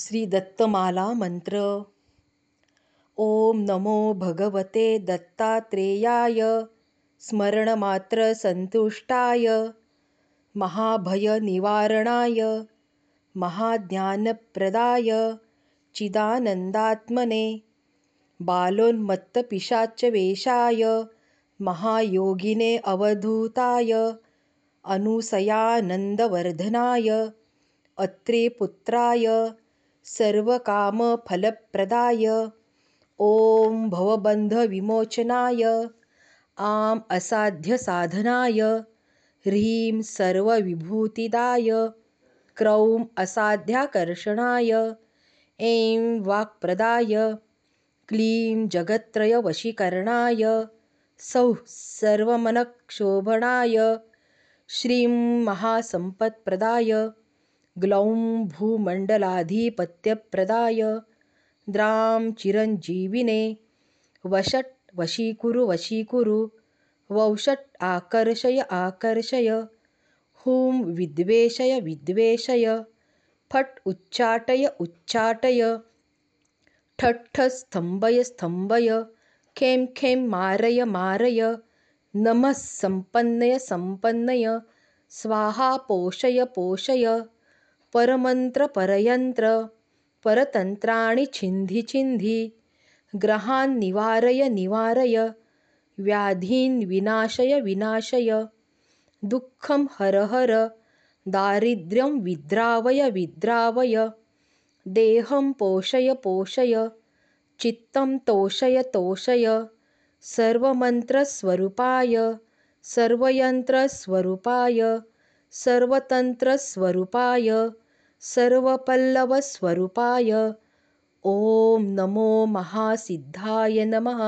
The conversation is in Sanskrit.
श्रीदत्तमाला मंत्र ॐ नमो भगवते दत्तात्रेयाय स्मरणमात्रसन्तुष्टाय महाभयनिवारणाय महाज्ञानप्रदाय चिदानन्दात्मने अवधूताय अनुसयानन्दवर्धनाय अत्रे पुत्राय सर्वकामफलप्रदाय। ॐ भवबन्धविमोचनाय। आम् असाध्यसाधनाय। ह्रीं सर्वविभूतिदाय। क्रौम् असाध्याकर्षणाय। ऐं वाक्प्रदाय। क्लीं जगत्त्रयवशीकरणाय। सौः सर्वमनक्षोभणाय। श्रीं महासम्पत्प्रदाय ग्लौं भूमण्डलाधिपत्यप्रदाय द्रां चिरञ्जीविने वषट् वशीकुरु वशीकुरु वौषट् आकर्षय आकर्षय हुं विद्वेषय विद्वेषय फट् उच्चाटय उच्चाटय ठट्ठ स्तम्भय स्तम्भय खें खें मारय मारय नमः सम्पन्नय सम्पन्नय स्वाहा पोषय पोषय परमन्त्रपरयन्त्र परतन्त्राणि छिन्धि छिन्धि ग्रहान् निवारय निवारय व्याधीन् विनाशय विनाशय दुःखं हर हर दारिद्र्यं विद्रावय विद्रावय देहं पोषय पोषय चित्तं तोषय तोषय सर्वमन्त्रस्वरूपाय सर्वयन्त्रस्वरूपाय सर्वतन्त्रस्वरूपाय सर्वपल्लवस्वरूपाय। ॐ नमो महासिद्धाय नमः